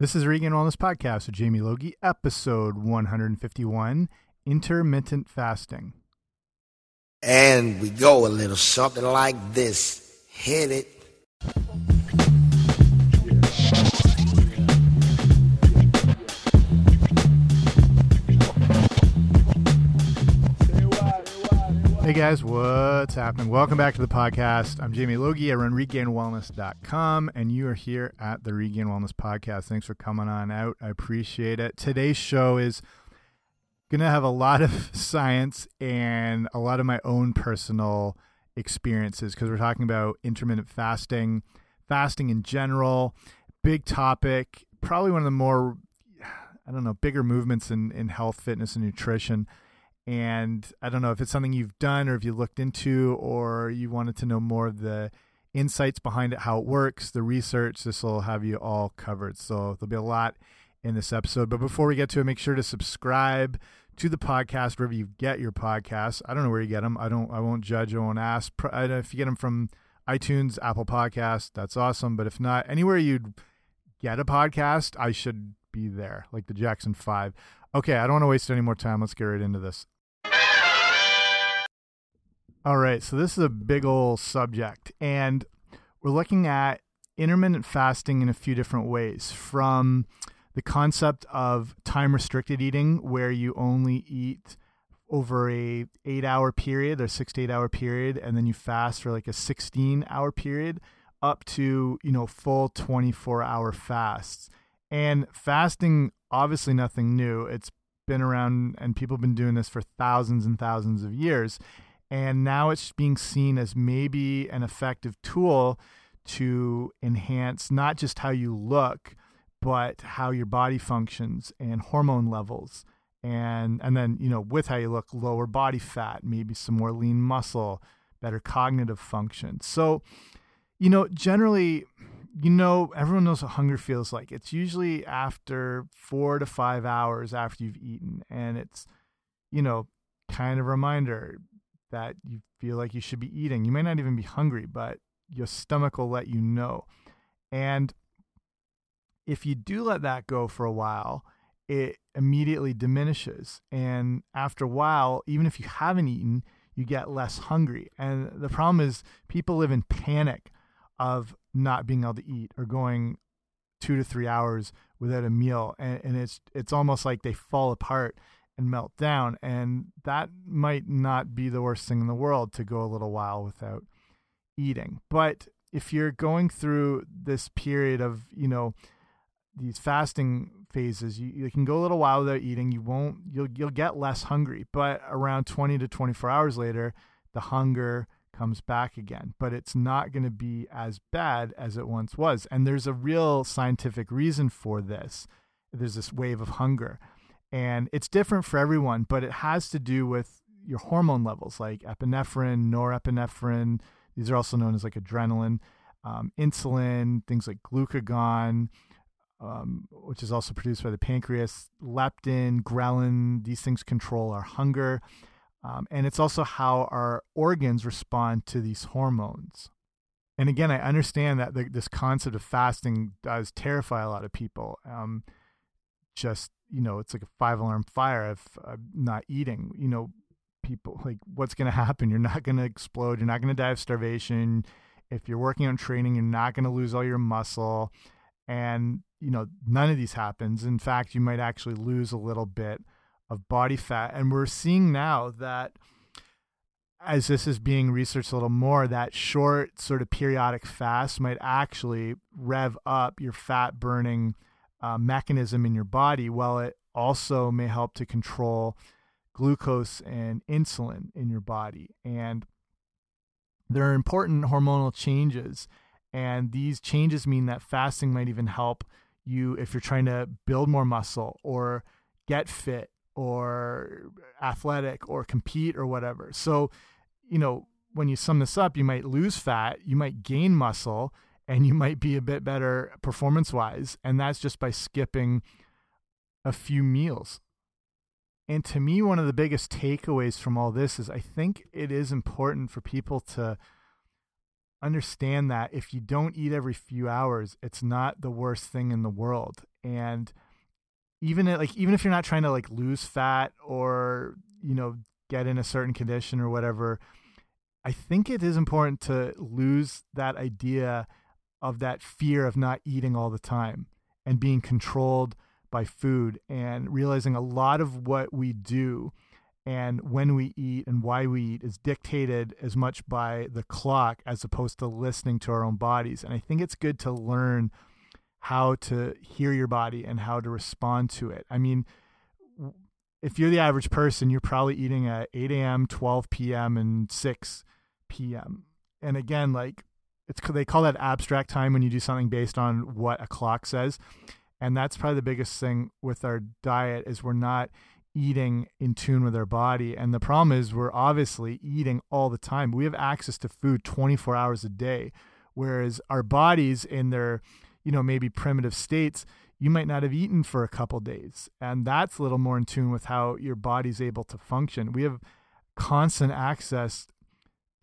This is Regained Wellness Podcast with Jamie Logie, episode 151 Intermittent Fasting. And we go a little something like this. Hit Hey guys, what's happening? Welcome back to the podcast. I'm Jamie Logie. I run regainedwellness.com, and you are here at the Regain Wellness Podcast. Thanks for coming on out. I appreciate it. Today's show is going to have a lot of science and a lot of my own personal experiences because we're talking about intermittent fasting, fasting in general, big topic, probably one of the more, I don't know, bigger movements in, in health, fitness, and nutrition and I don't know if it's something you've done or if you looked into or you wanted to know more of the insights behind it, how it works, the research. This will have you all covered. So there'll be a lot in this episode. But before we get to it, make sure to subscribe to the podcast wherever you get your podcasts. I don't know where you get them. I don't. I won't judge. I won't ask. If you get them from iTunes, Apple Podcast, that's awesome. But if not, anywhere you'd get a podcast, I should be there, like the Jackson Five. Okay, I don't want to waste any more time. Let's get right into this. All right, so this is a big old subject, and we're looking at intermittent fasting in a few different ways from the concept of time restricted eating where you only eat over a 8 hour period or 6 to 8 hour period and then you fast for like a 16 hour period up to you know full 24 hour fasts. And fasting obviously nothing new. It's been around and people have been doing this for thousands and thousands of years and now it's being seen as maybe an effective tool to enhance not just how you look, but how your body functions and hormone levels. And, and then, you know, with how you look, lower body fat, maybe some more lean muscle, better cognitive function. So, you know, generally, you know, everyone knows what hunger feels like. It's usually after four to five hours after you've eaten. And it's, you know, kind of a reminder that you feel like you should be eating. You may not even be hungry, but your stomach will let you know. And if you do let that go for a while, it immediately diminishes. And after a while, even if you haven't eaten, you get less hungry. And the problem is, people live in panic of not being able to eat or going two to three hours without a meal. And, and it's, it's almost like they fall apart and melt down. And that might not be the worst thing in the world to go a little while without eating. But if you're going through this period of, you know, these fasting phases, you, you can go a little while without eating. You won't, you'll, you'll get less hungry. But around 20 to 24 hours later, the hunger comes back again. But it's not going to be as bad as it once was. And there's a real scientific reason for this. There's this wave of hunger and it's different for everyone, but it has to do with your hormone levels like epinephrine, norepinephrine. These are also known as like adrenaline, um, insulin, things like glucagon, um, which is also produced by the pancreas, leptin, ghrelin. These things control our hunger. Um, and it's also how our organs respond to these hormones. And again, I understand that the, this concept of fasting does terrify a lot of people. Um, just you know it's like a five alarm fire if I'm not eating you know people like what's going to happen? You're not going to explode you're not going to die of starvation. If you're working on training you're not going to lose all your muscle. And you know none of these happens. In fact you might actually lose a little bit of body fat. And we're seeing now that as this is being researched a little more that short sort of periodic fast might actually rev up your fat burning uh, mechanism in your body, while it also may help to control glucose and insulin in your body. And there are important hormonal changes. And these changes mean that fasting might even help you if you're trying to build more muscle or get fit or athletic or compete or whatever. So, you know, when you sum this up, you might lose fat, you might gain muscle, and you might be a bit better performance wise. And that's just by skipping a few meals. And to me, one of the biggest takeaways from all this is I think it is important for people to understand that if you don't eat every few hours, it's not the worst thing in the world. and even like even if you're not trying to like lose fat or you know get in a certain condition or whatever i think it is important to lose that idea of that fear of not eating all the time and being controlled by food and realizing a lot of what we do and when we eat and why we eat is dictated as much by the clock as opposed to listening to our own bodies. And I think it's good to learn how to hear your body and how to respond to it. I mean, if you're the average person, you're probably eating at 8 a.m., 12 p.m., and 6 p.m. And again, like it's they call that abstract time when you do something based on what a clock says. And that's probably the biggest thing with our diet is we're not eating in tune with our body. And the problem is we're obviously eating all the time. We have access to food 24 hours a day, whereas our bodies in their, you know, maybe primitive states, you might not have eaten for a couple days. And that's a little more in tune with how your body's able to function. We have constant access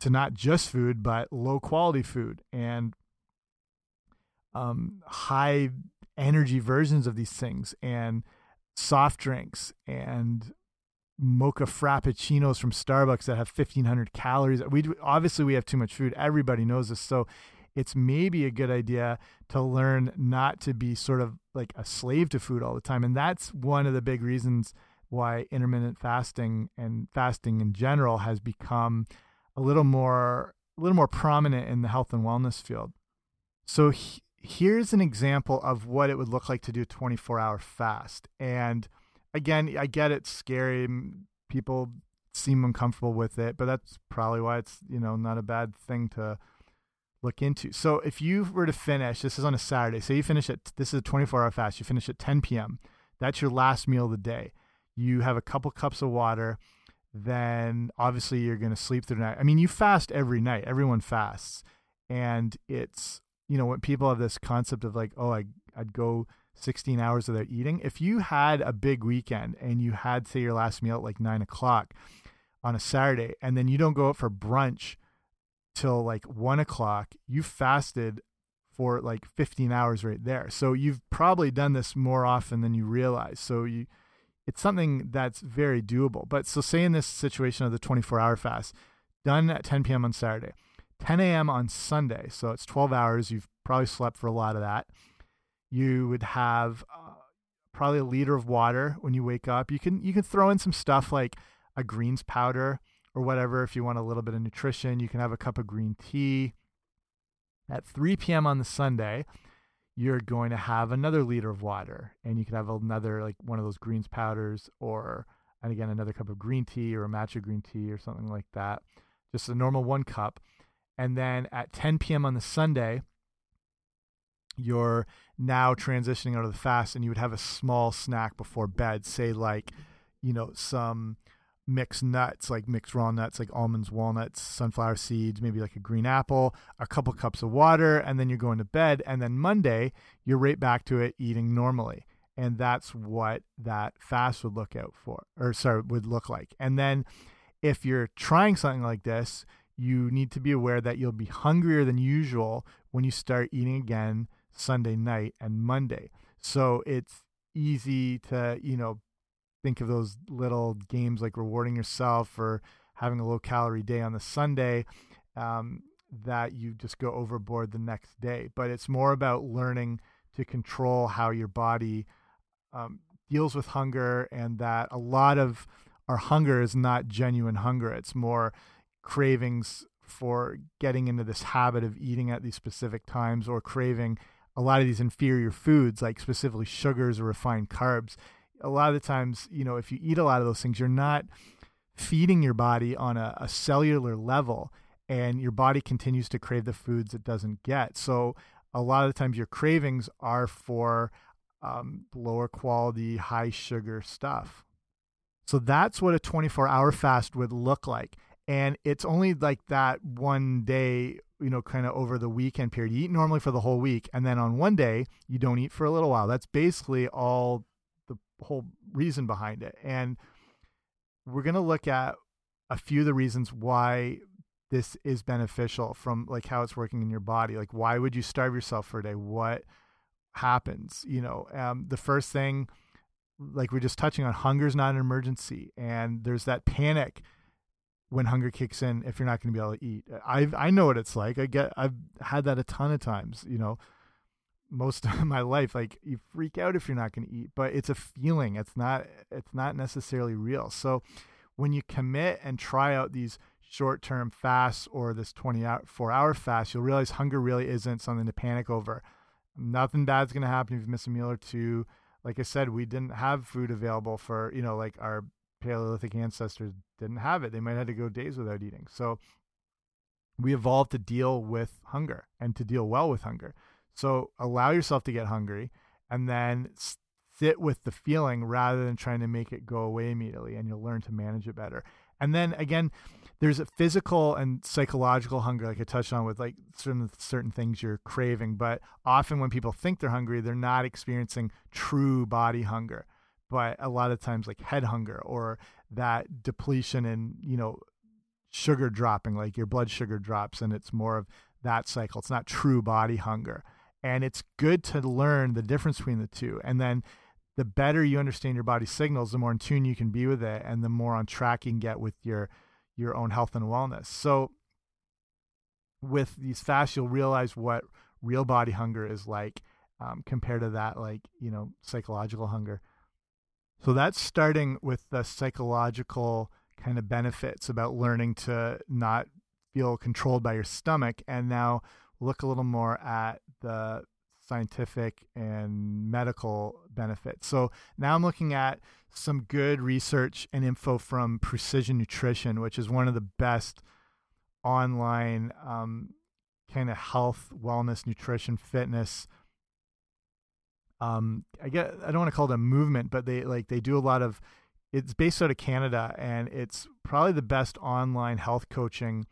to not just food, but low quality food and um, high energy versions of these things. And soft drinks and mocha frappuccinos from Starbucks that have 1500 calories. We obviously we have too much food. Everybody knows this. So it's maybe a good idea to learn not to be sort of like a slave to food all the time. And that's one of the big reasons why intermittent fasting and fasting in general has become a little more a little more prominent in the health and wellness field. So here's an example of what it would look like to do a 24 hour fast. And again, I get it's scary. People seem uncomfortable with it, but that's probably why it's, you know, not a bad thing to look into. So if you were to finish, this is on a Saturday, say you finish at, this is a 24 hour fast, you finish at 10 p.m. That's your last meal of the day. You have a couple cups of water, then obviously you're going to sleep through the night. I mean, you fast every night, everyone fasts. And it's you know, when people have this concept of like, oh, I, I'd go 16 hours without eating. If you had a big weekend and you had, say, your last meal at like nine o'clock on a Saturday, and then you don't go out for brunch till like one o'clock, you fasted for like 15 hours right there. So you've probably done this more often than you realize. So you, it's something that's very doable. But so say in this situation of the 24 hour fast, done at 10 p.m. on Saturday 10 a.m. on Sunday. So it's 12 hours. You've probably slept for a lot of that. You would have uh, probably a liter of water when you wake up. You can you can throw in some stuff like a greens powder or whatever if you want a little bit of nutrition. You can have a cup of green tea. At 3 p.m. on the Sunday, you're going to have another liter of water, and you could have another like one of those greens powders, or and again another cup of green tea or a matcha green tea or something like that. Just a normal one cup and then at 10 p.m. on the Sunday, you're now transitioning out of the fast and you would have a small snack before bed, say like, you know, some mixed nuts, like mixed raw nuts, like almonds, walnuts, sunflower seeds, maybe like a green apple, a couple cups of water, and then you're going to bed. And then Monday, you're right back to it eating normally. And that's what that fast would look out for, or sorry, would look like. And then if you're trying something like this, you need to be aware that you'll be hungrier than usual when you start eating again Sunday night and Monday. So it's easy to, you know, think of those little games like rewarding yourself or having a low calorie day on the Sunday um, that you just go overboard the next day. But it's more about learning to control how your body um, deals with hunger and that a lot of our hunger is not genuine hunger. It's more cravings for getting into this habit of eating at these specific times or craving a lot of these inferior foods like specifically sugars or refined carbs a lot of the times you know if you eat a lot of those things you're not feeding your body on a, a cellular level and your body continues to crave the foods it doesn't get. So a lot of the times your cravings are for um, lower quality high sugar stuff. So that's what a 24 hour fast would look like. And it's only like that one day you know kind of over the weekend period. You eat normally for the whole week and then on one day you don't eat for a little while. That's basically all whole reason behind it and we're going to look at a few of the reasons why this is beneficial from like how it's working in your body like why would you starve yourself for a day what happens. You know, um, the first thing, like we're just touching on, hunger is not an emergency, and there's that panic when hunger kicks in if you're not going to be able to eat. I I know what it's like. I get I've had that a ton of times. You know, most of my life, like you freak out if you're not going to eat, but it's a feeling. It's not it's not necessarily real. So when you commit and try out these short term fasts or this 24 hour fast, you'll realize hunger really isn't something to panic over. Nothing bad's going to happen if you miss a meal or two. Like I said, we didn't have food available for, you know, like our Paleolithic ancestors didn't have it. They might have to go days without eating. So we evolved to deal with hunger and to deal well with hunger. So allow yourself to get hungry and then sit with the feeling rather than trying to make it go away immediately and you'll learn to manage it better. And then again, there's a physical and psychological hunger, like I touched on with like certain certain things you're craving. But often when people think they're hungry, they're not experiencing true body hunger. But a lot of times, like head hunger or that depletion and you know sugar dropping, like your blood sugar drops, and it's more of that cycle. It's not true body hunger, and it's good to learn the difference between the two, and then the better you understand your body signals, the more in tune you can be with it, and the more on track you can get with your your own health and wellness. So, with these fasts, you'll realize what real body hunger is like um, compared to that, like you know, psychological hunger. So that's starting with the psychological kind of benefits about learning to not feel controlled by your stomach, and now look a little more at the scientific and medical benefits. So now I'm looking at some good research and info from Precision Nutrition, which is one of the best online um, kind of health, wellness, nutrition, fitness. Um, I get I don't want to call it a movement, but they like they do a lot of. It's based out of Canada, and it's probably the best online health coaching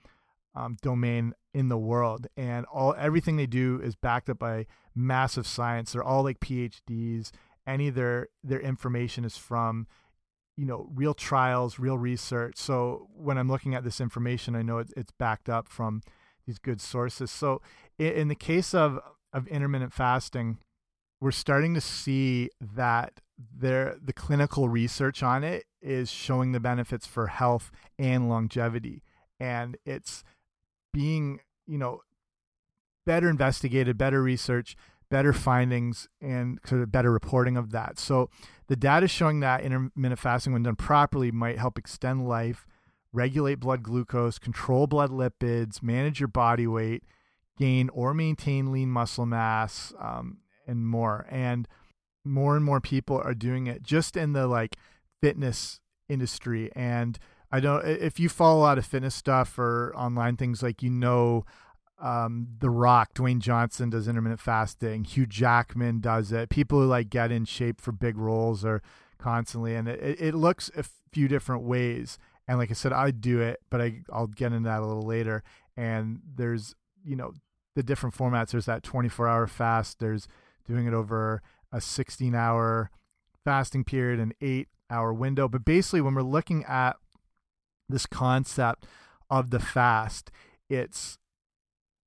um, domain in the world. And all everything they do is backed up by massive science. They're all like PhDs. Any of their their information is from you know real trials, real research. So when I'm looking at this information, I know it's, it's backed up from these good sources. So in, in the case of of intermittent fasting, we're starting to see that there the clinical research on it is showing the benefits for health and longevity and it's being you know better investigated, better research, better findings, and sort of better reporting of that. So the data showing that intermittent fasting, when done properly, might help extend life, regulate blood glucose, control blood lipids, manage your body weight, gain or maintain lean muscle mass, um, and more. And more and more people are doing it just in the like fitness industry and I don't if you follow a lot of fitness stuff or online things like you know um, The Rock, Dwayne Johnson does intermittent fasting. Hugh Jackman does it. People who like get in shape for big roles are constantly, and it, it looks a few different ways. And like I said, I do it, but I I'll get into that a little later. And there's you know the different formats. There's that 24 hour fast. There's doing it over a 16 hour fasting period, an eight hour window. But basically, when we're looking at this concept of the fast, it's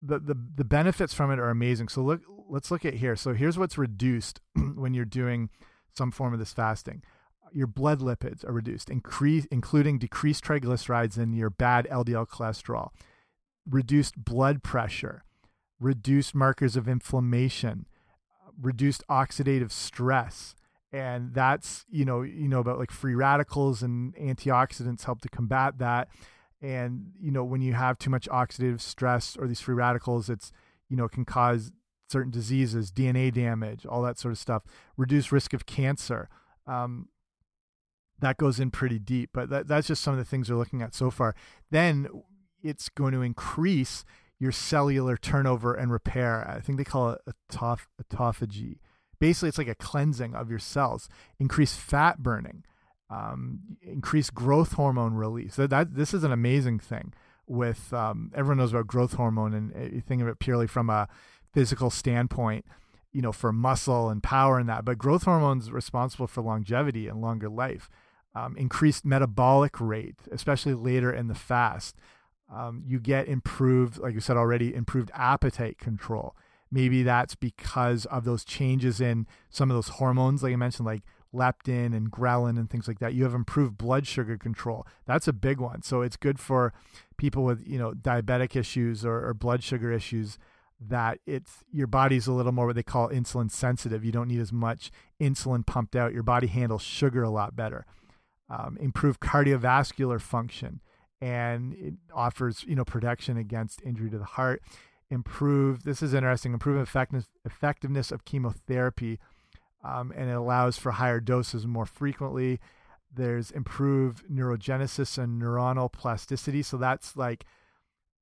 the the the benefits from it are amazing. So look, let's look at here. So here's what's reduced when you're doing some form of this fasting. Your blood lipids are reduced, increase, including decreased triglycerides and your bad LDL cholesterol, reduced blood pressure, reduced markers of inflammation, reduced oxidative stress, and that's you know you know about like free radicals and antioxidants help to combat that. And you know when you have too much oxidative stress or these free radicals it's you know it can cause certain diseases dna damage all that sort of stuff reduce risk of cancer. Um, that goes in pretty deep but that, that's just some of the things we're looking at so far. Then it's going to increase your cellular turnover and repair. I think they call it autoph autophagy basically it's like a cleansing of your cells increase fat burning um, increase growth hormone release. That, that, this is an amazing thing. With um, everyone knows about growth hormone, and uh, you think of it purely from a physical standpoint, you know, for muscle and power and that. But growth hormone is responsible for longevity and longer life, um, increased metabolic rate, especially later in the fast. Um, you get improved, like you said already, improved appetite control. Maybe that's because of those changes in some of those hormones, like I mentioned, like leptin and ghrelin and things like that. You have improved blood sugar control. That's a big one. So it's good for people with you know diabetic issues or, or blood sugar issues that it's your body's a little more what they call insulin sensitive. You don't need as much insulin pumped out. Your body handles sugar a lot better. Um, improve cardiovascular function, and it offers you know protection against injury to the heart. Improve. This is interesting. Improve effectiveness effectiveness of chemotherapy, um, and it allows for higher doses more frequently. There's improved neurogenesis and neuronal plasticity. So that's like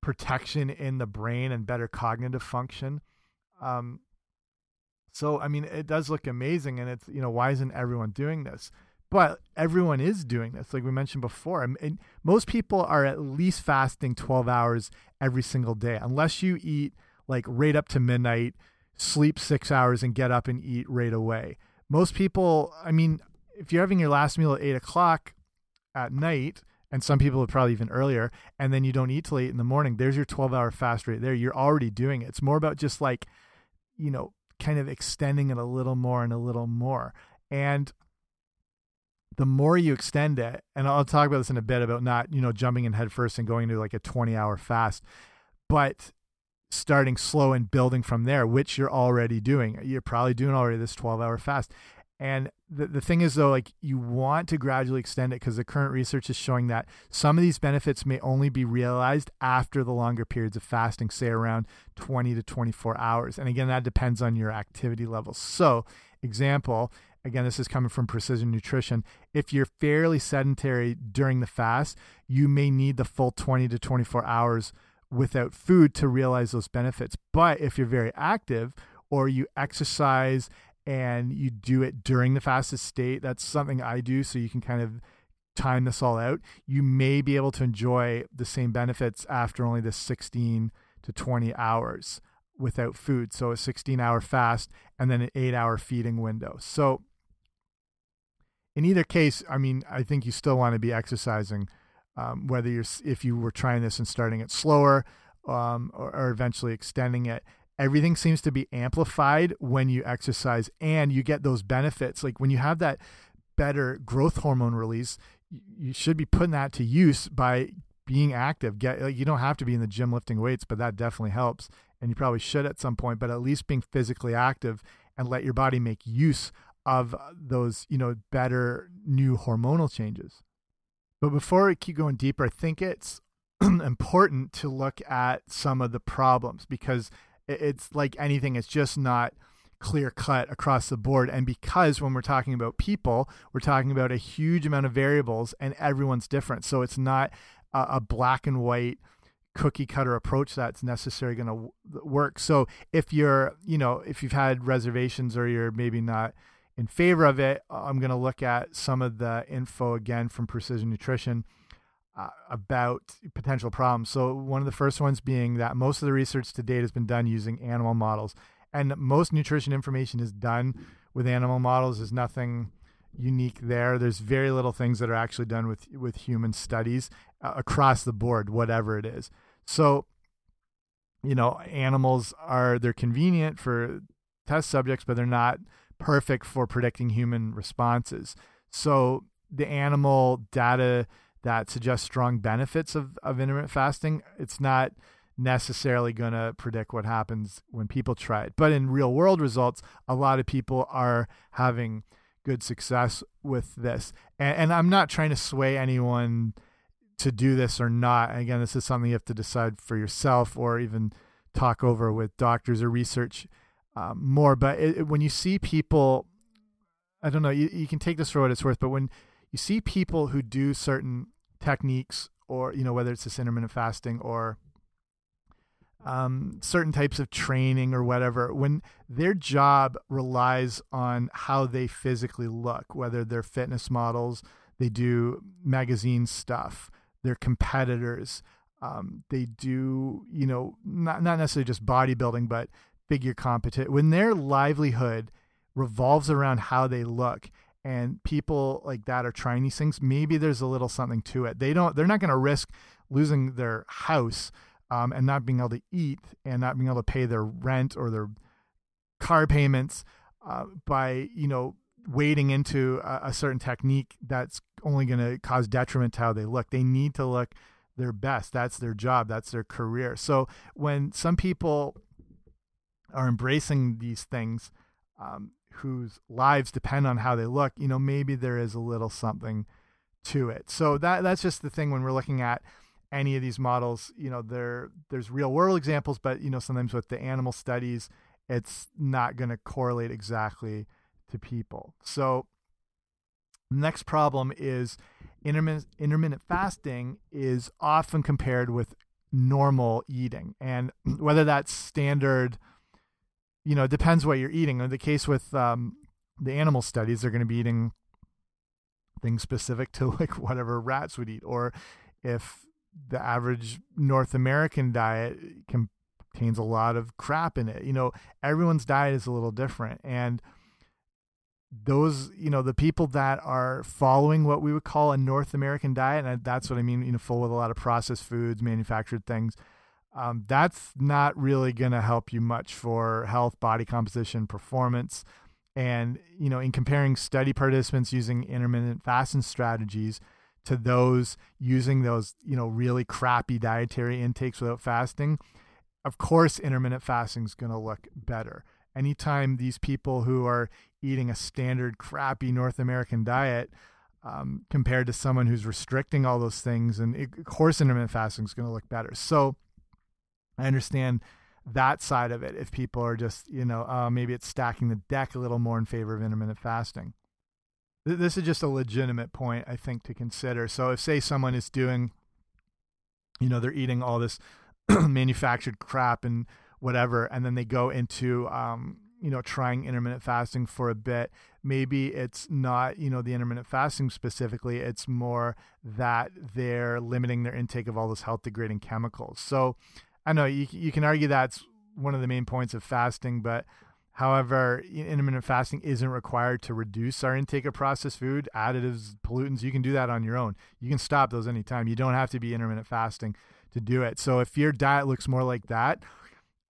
protection in the brain and better cognitive function. Um, so, I mean, it does look amazing. And it's, you know, why isn't everyone doing this? But everyone is doing this, like we mentioned before. Most people are at least fasting 12 hours every single day, unless you eat like right up to midnight, sleep six hours, and get up and eat right away. Most people, I mean, if you're having your last meal at eight o'clock at night, and some people are probably even earlier, and then you don't eat till eight in the morning, there's your 12 hour fast right there. You're already doing it. It's more about just like, you know, kind of extending it a little more and a little more. And the more you extend it, and I'll talk about this in a bit about not, you know, jumping in head first and going to like a 20 hour fast, but starting slow and building from there, which you're already doing. You're probably doing already this 12 hour fast. And the, the thing is, though, like you want to gradually extend it because the current research is showing that some of these benefits may only be realized after the longer periods of fasting, say around 20 to 24 hours. And again, that depends on your activity levels. So, example, again, this is coming from Precision Nutrition. If you're fairly sedentary during the fast, you may need the full 20 to 24 hours without food to realize those benefits. But if you're very active, or you exercise and you do it during the fastest state. That's something I do so you can kind of time this all out. You may be able to enjoy the same benefits after only the 16 to 20 hours without food. So a 16 hour fast and then an eight hour feeding window. So in either case, I mean, I think you still want to be exercising, um, whether you're if you were trying this and starting it slower um, or, or eventually extending it. Everything seems to be amplified when you exercise and you get those benefits. Like when you have that better growth hormone release you should be putting that to use by being active. Get like you don't have to be in the gym lifting weights but that definitely helps and you probably should at some point but at least being physically active and let your body make use of those you know better new hormonal changes but before we keep going deeper i think it's important to look at some of the problems because it's like anything, it's just not clear cut across the board. And because when we're talking about people, we're talking about a huge amount of variables and everyone's different. So it's not a, a black and white cookie cutter approach that's necessarily going to work. So if you're, you know, if you've had reservations or you're maybe not in favor of it, I'm going to look at some of the info again from Precision Nutrition uh, about potential problems. So, one of the first ones being that most of the research to date has been done using animal models, and most nutrition information is done with animal models. There's nothing unique there. There's very little things that are actually done with with human studies uh, across the board, whatever it is. So, you know, animals are they're convenient for test subjects, but they're not perfect for predicting human responses. So, the animal data that suggests strong benefits of, of intermittent fasting, it's not necessarily going to predict what happens when people try it. But in real world results, a lot of people are having good success with this. And, and I'm not trying to sway anyone to do this or not. again, this is something you have to decide for yourself or even talk over with doctors or research um, more. But it, it, when you see people, I don't know, you, you can take this for what it's worth, but when you see people who do certain techniques or you know whether it's this intermittent fasting or um, certain types of training or whatever when their job relies on how they physically look whether they're fitness models they do magazine stuff they're competitors um, they do you know not, not necessarily just bodybuilding but figure competition when their livelihood revolves around how they look and people like that are trying these things maybe there's a little something to it they don't they're not going to risk losing their house um, and not being able to eat and not being able to pay their rent or their car payments uh, by you know wading into a, a certain technique that's only going to cause detriment to how they look. They need to look their best. That's their job. That's their career. So when some people are embracing these things, um, whose lives depend on how they look, you know, maybe there is a little something to it. So that that's just the thing when we're looking at any of these models, you know, there there's real world examples, but you know, sometimes with the animal studies, it's not going to correlate exactly to people. So next problem is intermittent intermittent fasting is often compared with normal eating. And whether that's standard you know, it depends what you're eating. In the case with um, the animal studies, they're going to be eating things specific to like whatever rats would eat, or if the average North American diet contains a lot of crap in it. You know, everyone's diet is a little different, and those you know the people that are following what we would call a North American diet, and that's what I mean. You know, full with a lot of processed foods, manufactured things um, that's not really going to help you much for health, body composition, performance. And, you know, in comparing study participants using intermittent fasting strategies to those using those, you know, really crappy dietary intakes without fasting, of course, intermittent fasting is going to look better. Anytime these people who are eating a standard crappy North American diet, um, compared to someone who's restricting all those things, and of course, intermittent fasting is going to look better. So, I understand that side of it if people are just, you know, uh, maybe it's stacking the deck a little more in favor of intermittent fasting. This is just a legitimate point, I think, to consider. So if, say, someone is doing, you know, they're eating all this manufactured crap and whatever, and then they go into, um, you know, trying intermittent fasting for a bit, maybe it's not, you know, the intermittent fasting specifically, it's more that they're limiting their intake of all those health degrading chemicals. So I know you you can argue that's one of the main points of fasting, but however, intermittent fasting isn't required to reduce our intake of processed food, additives, pollutants. You can do that on your own. You can stop those anytime. You don't have to be intermittent fasting to do it. So if your diet looks more like that,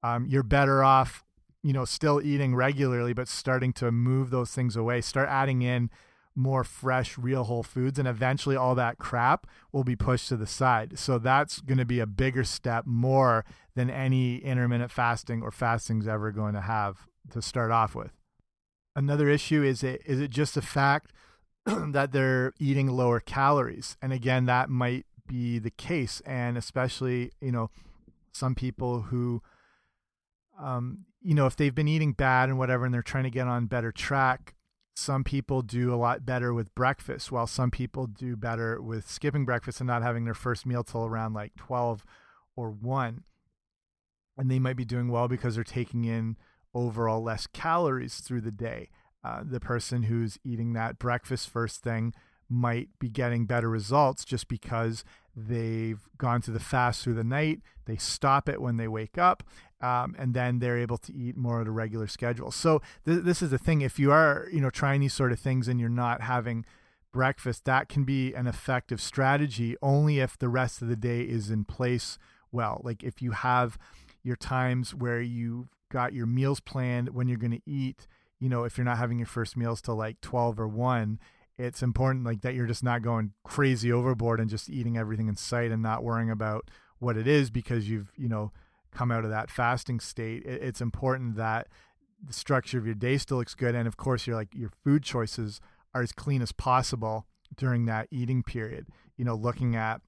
um, you're better off, you know, still eating regularly, but starting to move those things away. Start adding in more fresh, real whole foods, and eventually all that crap will be pushed to the side. So that's going to be a bigger step more than any intermittent fasting or fasting's ever going to have to start off with. Another issue is it is it just a fact that they're eating lower calories, and again that might be the case, and especially you know some people who um, you know, if they've been eating bad and whatever, and they're trying to get on better track, some people do a lot better with breakfast, while some people do better with skipping breakfast and not having their first meal till around like 12 or 1. And they might be doing well because they're taking in overall less calories through the day. Uh, the person who's eating that breakfast first thing might be getting better results just because they've gone to the fast through the night. They stop it when they wake up, um, and then they're able to eat more at a regular schedule. So th this is the thing. If you are, you know, trying these sort of things and you're not having breakfast, that can be an effective strategy only if the rest of the day is in place well. Like if you have your times where you've got your meals planned when you're going to eat, you know, if you're not having your first meals till like 12 or 1, it's important like that you're just not going crazy overboard and just eating everything in sight and not worrying about what it is because you've, you know, come out of that fasting state, it's important that the structure of your day still looks good, and of course, your like your food choices are as clean as possible during that eating period. You know, looking at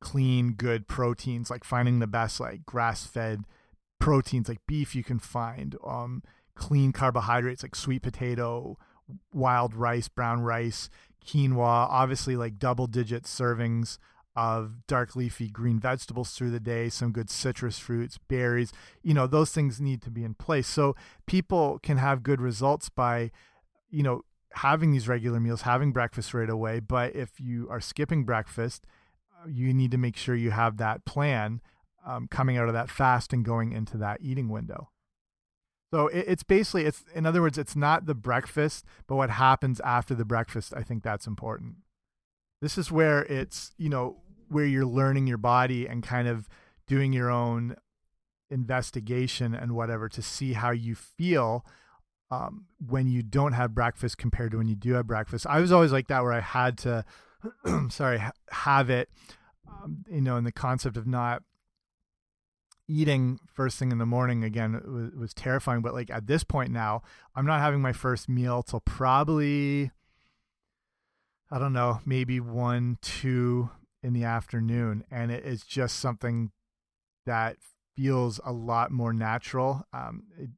clean, good proteins, like finding the best like grass-fed proteins, like beef you can find, um, clean carbohydrates like sweet potato, wild rice, brown rice, quinoa, obviously like double-digit servings of dark leafy green vegetables through the day, some good citrus fruits, berries, you know, those things need to be in place. So people can have good results by, you know, having these regular meals, having breakfast right away. But if you are skipping breakfast, you need to make sure you have that plan um, coming out of that fast and going into that eating window. So it, it's basically, it's in other words, it's not the breakfast, but what happens after the breakfast. I think that's important this is where it's you know where you're learning your body and kind of doing your own investigation and whatever to see how you feel um, when you don't have breakfast compared to when you do have breakfast. I was always like that, where I had to, sorry, have it, um, you know, in the concept of not eating first thing in the morning again was, was terrifying. But like at this point now, I'm not having my first meal till probably, I don't know, maybe one, two in the afternoon, and it is just something that feels a lot more natural. Um, it,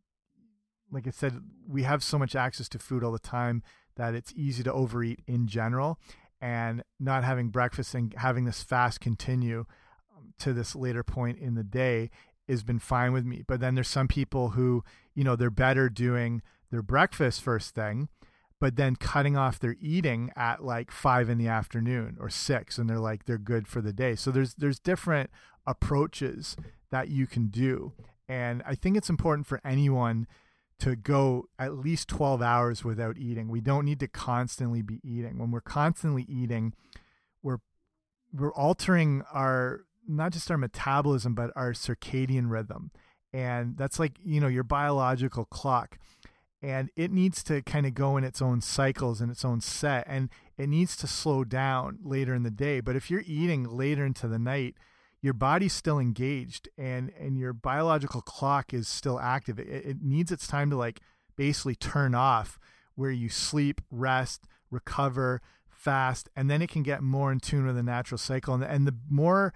like I said, we have so much access to food all the time that it's easy to overeat in general. And not having breakfast and having this fast continue um, to this later point in the day has been fine with me. But then there's some people who, you know, they're better doing their breakfast first thing, but then cutting off their eating at like five in the afternoon or six, and they're like they're good for the day. So there's there's different approaches that you can do. And I think it's important for anyone to go at least 12 hours without eating. We don't need to constantly be eating. When we're constantly eating, we're we're altering our not just our metabolism but our circadian rhythm. And that's like, you know, your biological clock. And it needs to kind of go in its own cycles and its own set and it needs to slow down later in the day. But if you're eating later into the night, your body's still engaged and and your biological clock is still active. It, it needs its time to like basically turn off where you sleep rest recover fast and then it can get more in tune with the natural cycle. And, and the more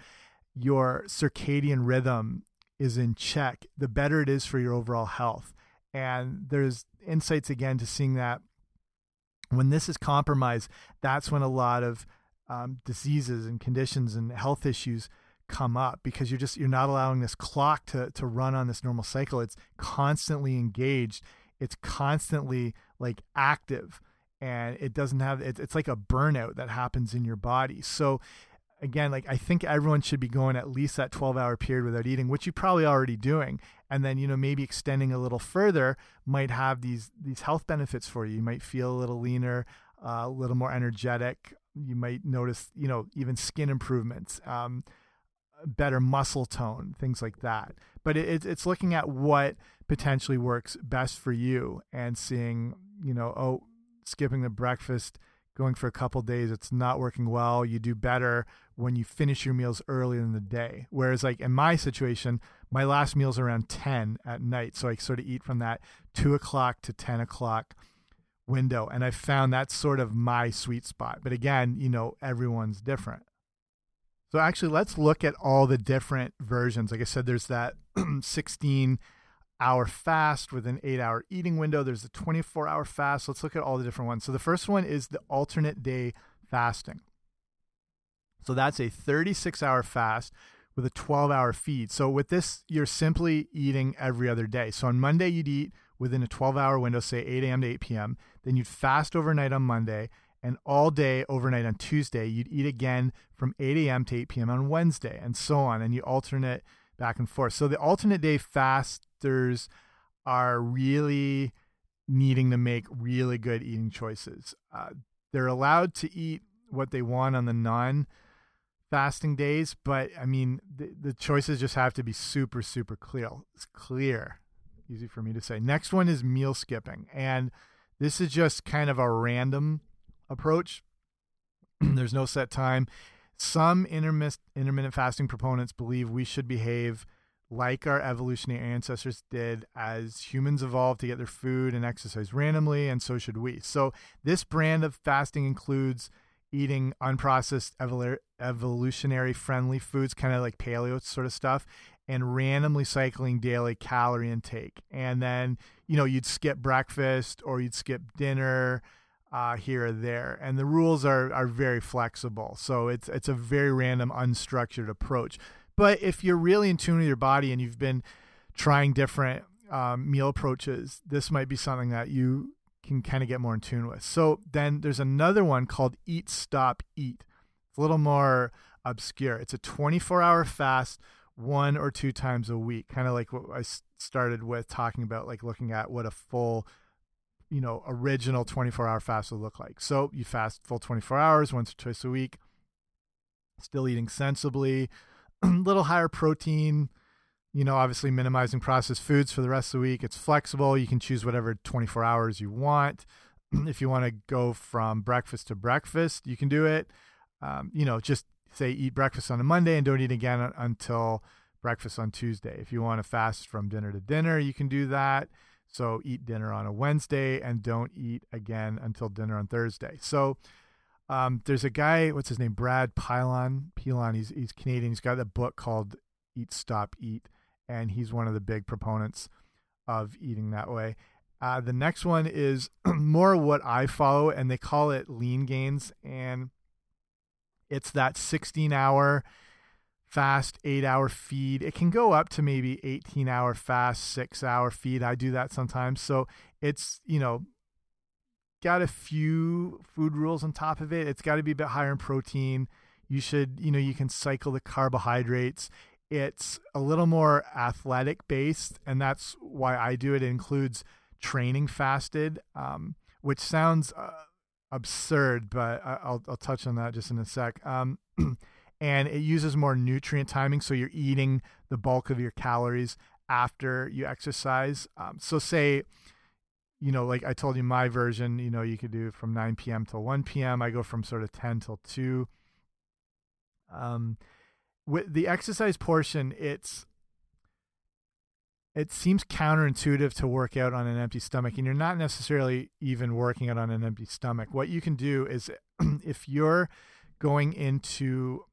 your circadian rhythm is in check the better it is for your overall health. And there's insights again to seeing that when this is compromised that's when a lot of um, diseases and conditions and health issues come up because you're just you're not allowing this clock to to run on this normal cycle. It's constantly engaged. It's constantly like active and it doesn't have it, it's like a burnout that happens in your body. So again like i think everyone should be going at least that 12 hour period without eating which you're probably already doing and then you know maybe extending a little further might have these these health benefits for you you might feel a little leaner uh, a little more energetic you might notice you know even skin improvements um, better muscle tone, things like that. But it, it's looking at what potentially works best for you and seeing, you know, oh, skipping the breakfast, going for a couple days, it's not working well. You do better when you finish your meals early in the day. Whereas, like in my situation, my last meal's around 10 at night. So I sort of eat from that two o'clock to 10 o'clock window. And I found that's sort of my sweet spot. But again, you know, everyone's different. So actually, let's look at all the different versions. Like I said, there's that 16 hour fast with an eight hour eating window. There's a 24 hour fast. Let's look at all the different ones. So the first one is the alternate day fasting. So that's a 36 hour fast with a 12 hour feed. So with this, you're simply eating every other day. So on Monday, you'd eat within a 12 hour window, say 8 a.m. to 8 p.m. Then you'd fast overnight on Monday and all day overnight on Tuesday. You'd eat again from 8 a.m. to 8 p.m. on Wednesday, and so on. And you alternate back and forth. So the alternate day fasters are really needing to make really good eating choices. Uh, they're allowed to eat what they want on the non fasting days, but I mean, the, the choices just have to be super, super clear. It's clear. Easy for me to say. Next one is meal skipping. And this is just kind of a random approach. There's no set time. Some intermittent, intermittent fasting proponents believe we should behave like our evolutionary ancestors did as humans evolved to get their food and exercise randomly, and so should we. So, this brand of fasting includes eating unprocessed evolutionary friendly foods, kind of like paleo sort of stuff, and randomly cycling daily calorie intake. And then, you know, you'd skip breakfast or you'd skip dinner uh, here or there, and the rules are are very flexible. So it's it's a very random, unstructured approach. But if you're really in tune with your body and you've been trying different um, meal approaches, this might be something that you can kind of get more in tune with. So then there's another one called Eat Stop Eat. It's a little more obscure. It's a 24 hour fast one or two times a week, kind of like what I started with talking about, like looking at what a full you know original 24 hour fast would look like so you fast full 24 hours once or twice a week still eating sensibly a little higher protein, you know, obviously minimizing processed foods for the rest of the week. It's flexible. You can choose whatever 24 hours you want. if you want to go from breakfast to breakfast, you can do it. Um, you know, just say eat breakfast on a Monday and don't eat again until breakfast on Tuesday. If you want to fast from dinner to dinner, you can do that. So eat dinner on a Wednesday and don't eat again until dinner on Thursday. So um, there's a guy, what's his name? Brad Pilon. Pilon. He's he's Canadian. He's got a book called Eat Stop Eat, and he's one of the big proponents of eating that way. Uh, the next one is more what I follow, and they call it lean gains, and it's that 16 hour fast, eight hour feed. It can go up to maybe 18 hour fast, six hour feed. I do that sometimes. So it's, you know, got a few food rules on top of it. It's got to be a bit higher in protein. You should, you know, you can cycle the carbohydrates. It's a little more athletic based, and that's why I do it. It includes training fasted, um, which sounds uh, absurd, but I'll I'll touch on that just in a sec. Um, and it uses more nutrient timing, so you're eating the bulk of your calories after you exercise. Um, so say, you know, like I told you, my version, you know, you could do from 9 p.m. till 1 p.m. I go from sort of 10 till 2. Um, with the exercise portion, it's it seems counterintuitive to work out on an empty stomach and you're not necessarily even working out on an empty stomach. What you can do is if you're going into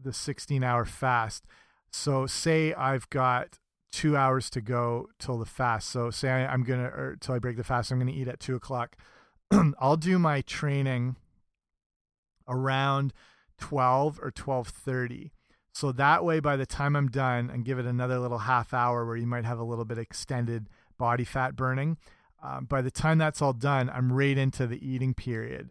the 16 hour fast so say i've got two hours to go till the fast so say I, am gonna or till i break the fast i'm gonna eat at two o'clock i'll do my training around 12 or 1230 so that way, by the time I'm done and give it another little half hour where you might have a little bit extended body fat burning, um, by the time that's all done, I'm right into the eating period.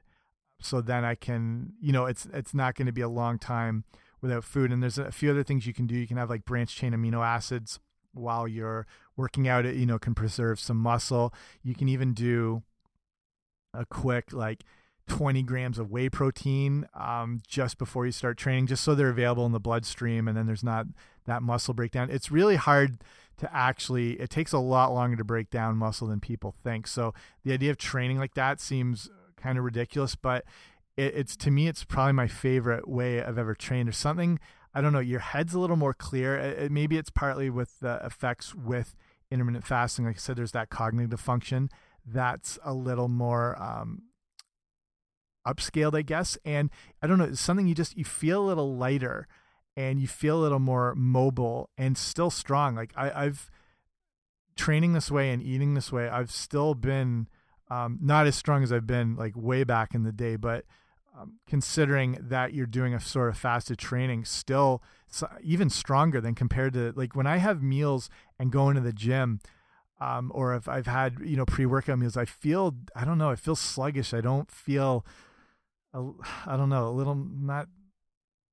So then I can, you know, it's it's not going to be a long time without food. And there's a few other things you can do. You can have like branch chain amino acids while you're working out. It you know can preserve some muscle. You can even do a quick like 20 grams of whey protein um, just before you start training, just so they're available in the bloodstream and then there's not that muscle breakdown. It's really hard to actually, it takes a lot longer to break down muscle than people think. So the idea of training like that seems kind of ridiculous, but it, it's to me, it's probably my favorite way I've ever trained. or something, I don't know, your head's a little more clear. It, maybe it's partly with the effects with intermittent fasting. Like I said, there's that cognitive function that's a little more um, upscaled, I guess. And I don't know, it's something you just you feel a little lighter and you feel a little more mobile and still strong. Like I, I've training this way and eating this way, I've still been um, not as strong as I've been like way back in the day, but um, considering that you're doing a sort of fasted training, still even stronger than compared to like when I have meals and going to the gym. Um, or if I've had you know pre-workout meals, I feel I don't know, I feel sluggish. I don't feel I don't know, a little not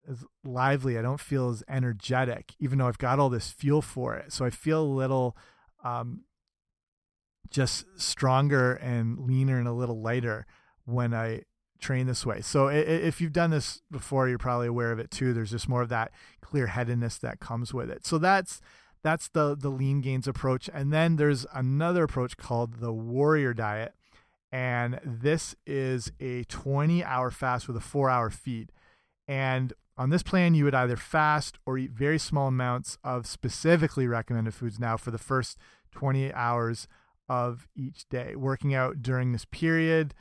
as lively. I don't feel as energetic, even though I've got all this fuel for it. So I feel a little um, just stronger and leaner and a little lighter when I train this way. So if you've done this before, you're probably aware of it too. There's just more of that clear headedness that comes with it. So that's that's the the lean gains approach. And then there's another approach called the warrior diet and this is a 20 hour fast with a four hour feed. And on this plan, you would either fast or eat very small amounts of specifically recommended foods now for the first 20 hours of each day, working out during this period.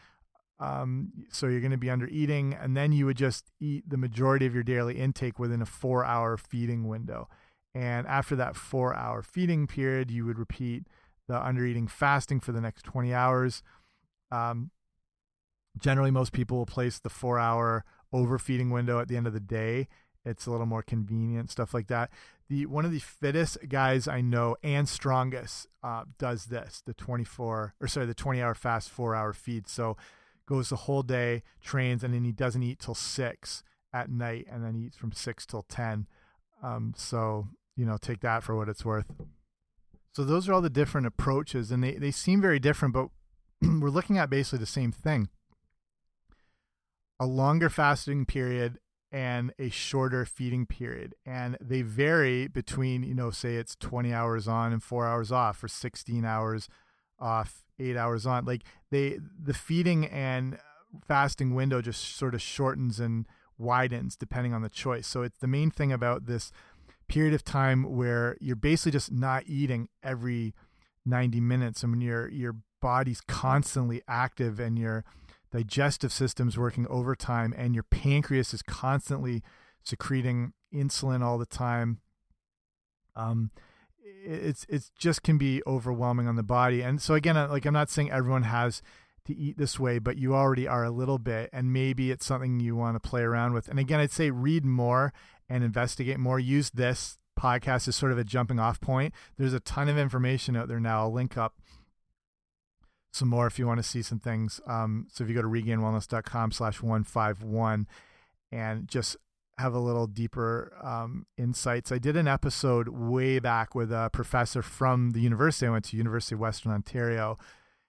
Um, so you're going to be under eating, and then you would just eat the majority of your daily intake within a four hour feeding window. And after that four hour feeding period, you would repeat the under eating fasting for the next 20 hours. Um, generally, most people will place the four hour overfeeding window at the end of the day. It's a little more convenient, stuff like that. The one of the fittest guys I know and strongest uh, does this: the 24 or sorry, the 20 hour fast, four hour feed. So goes the whole day, trains, and then he doesn't eat till six at night, and then eats from six till ten. Um, so you know, take that for what it's worth. So those are all the different approaches, and they they seem very different, but we're looking at basically the same thing a longer fasting period and a shorter feeding period. And they vary between, you know, say it's 20 hours on and four hours off, or 16 hours off, eight hours on. Like they, the feeding and fasting window just sort of shortens and widens depending on the choice. So it's the main thing about this period of time where you're basically just not eating every 90 minutes. I mean, your your body's constantly active and your digestive system's working overtime and your pancreas is constantly secreting insulin all the time. Um, it's it's just can be overwhelming on the body. And so again, like I'm not saying everyone has to eat this way, but you already are a little bit, and maybe it's something you want to play around with. And again, I'd say read more and investigate more. Use this podcast as sort of a jumping off point. There's a ton of information out there now. I'll link up some more if you want to see some things. Um, so if you go to regainedwellness.com slash 151 and just have a little deeper um, insights. I did an episode way back with a professor from the university. I went to University of Western Ontario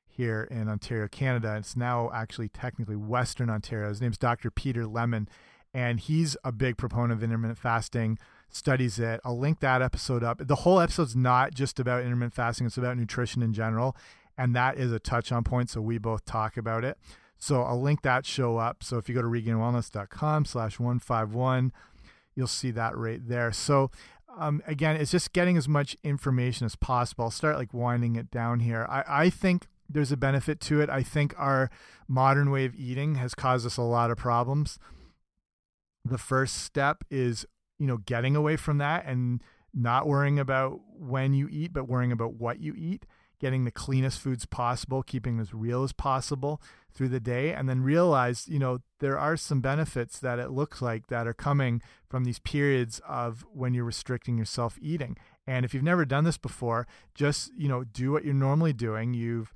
here in Ontario, Canada. It's now actually technically Western Ontario. His name's Dr. Peter Lemon, and he's a big proponent of intermittent fasting, studies it. I'll link that episode up. The whole episode's not just about intermittent fasting, it's about nutrition in general, and that is a touch on point, so we both talk about it. So I'll link that show up. So if you go to regainedwellness.com slash 151, you'll see that right there. So um, again, it's just getting as much information as possible. I'll start like winding it down here. I, I think there's a benefit to it. I think our modern way of eating has caused us a lot of problems. The first step is, you know, getting away from that and not worrying about when you eat, but worrying about what you eat, getting the cleanest foods possible, keeping as real as possible through the day, and then realize, you know, there are some benefits that it looks like that are coming from these periods of when you're restricting yourself eating. And if you've never done this before, just, you know, do what you're normally doing. You've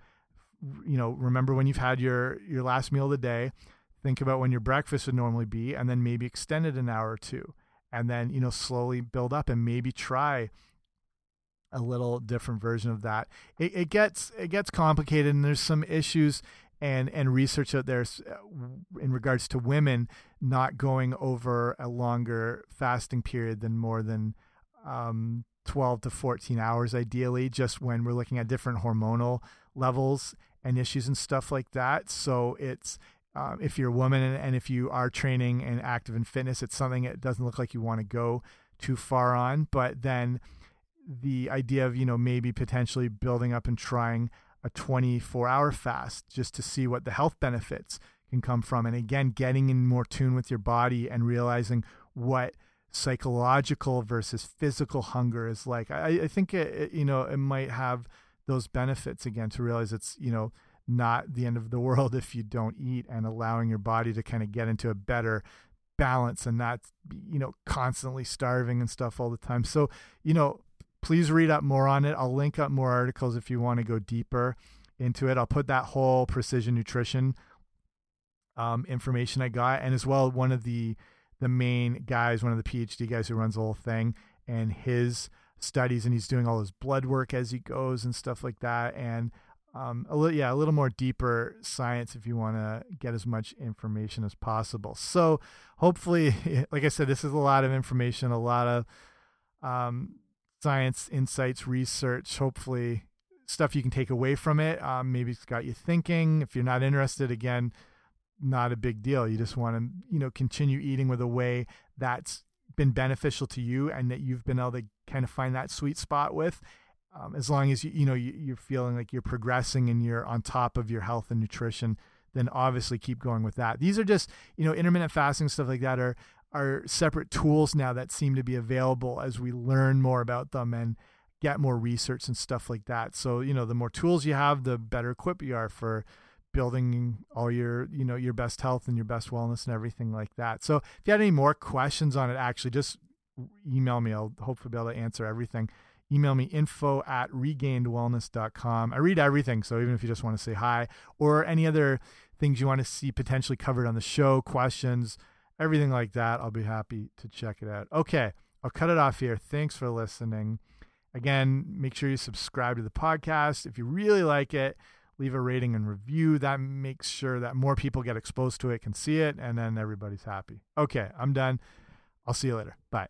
you know, remember when you've had your your last meal of the day, think about when your breakfast would normally be, and then maybe extend it an hour or two, and then you know slowly build up and maybe try a little different version of that. It, it gets it gets complicated, and there's some issues and and research out there uh, in regards to women not going over a longer fasting period than more than um, 12 to 14 hours ideally just when we're looking at different hormonal levels and issues and stuff like that. So it's um, if you're a woman and, and, if you are training and active in fitness, it's something it doesn't look like you want to go too far on. But then the idea of you know maybe potentially building up and trying a 24 hour fast just to see what the health benefits can come from. And again getting in more tune with your body and realizing what psychological versus physical hunger is like. I, I think it, it, you know it might have those benefits again to realize it's you know not the end of the world if you don't eat and allowing your body to kind of get into a better balance and not you know constantly starving and stuff all the time. So you know please read up more on it. I'll link up more articles if you want to go deeper into it. I'll put that whole precision nutrition um, information i got and as well one of the the main guys one of the phd guys who runs the whole thing and his studies and he's doing all his blood work as he goes and stuff like that. And um, a little yeah a little more deeper science if you want to get as much information as possible. So hopefully like i said this is a lot of information a lot of um, science insights research hopefully stuff you can take away from it. Um, maybe it's got you thinking. If you're not interested again not a big deal. You just want to you know continue eating with a way that's been beneficial to you and that you've been able to kind of find that sweet spot with. Um, as long as you you know you, are feeling like you're progressing and you're on top of your health and nutrition then obviously keep going with that. These are just you know intermittent fasting stuff like that are are separate tools now that seem to be available as we learn more about them and get more research and stuff like that. So you know the more tools you have the better equipped you are for building all your you know your best health and your best wellness and everything like that. So if you had any more questions on it actually just email me. I'll hopefully be able to answer everything. Email me info at regainedwellness.com i read everything so even if you just want to say hi or any other things you want to see potentially covered on the show questions everything like that i'll be happy to check it out okay i'll cut it off here thanks for listening again make sure you subscribe to the podcast if you really like it leave a rating and review. That makes sure that more people get exposed to it, can see it, and then everybody's happy. Okay, I'm done. I'll see you later. Bye.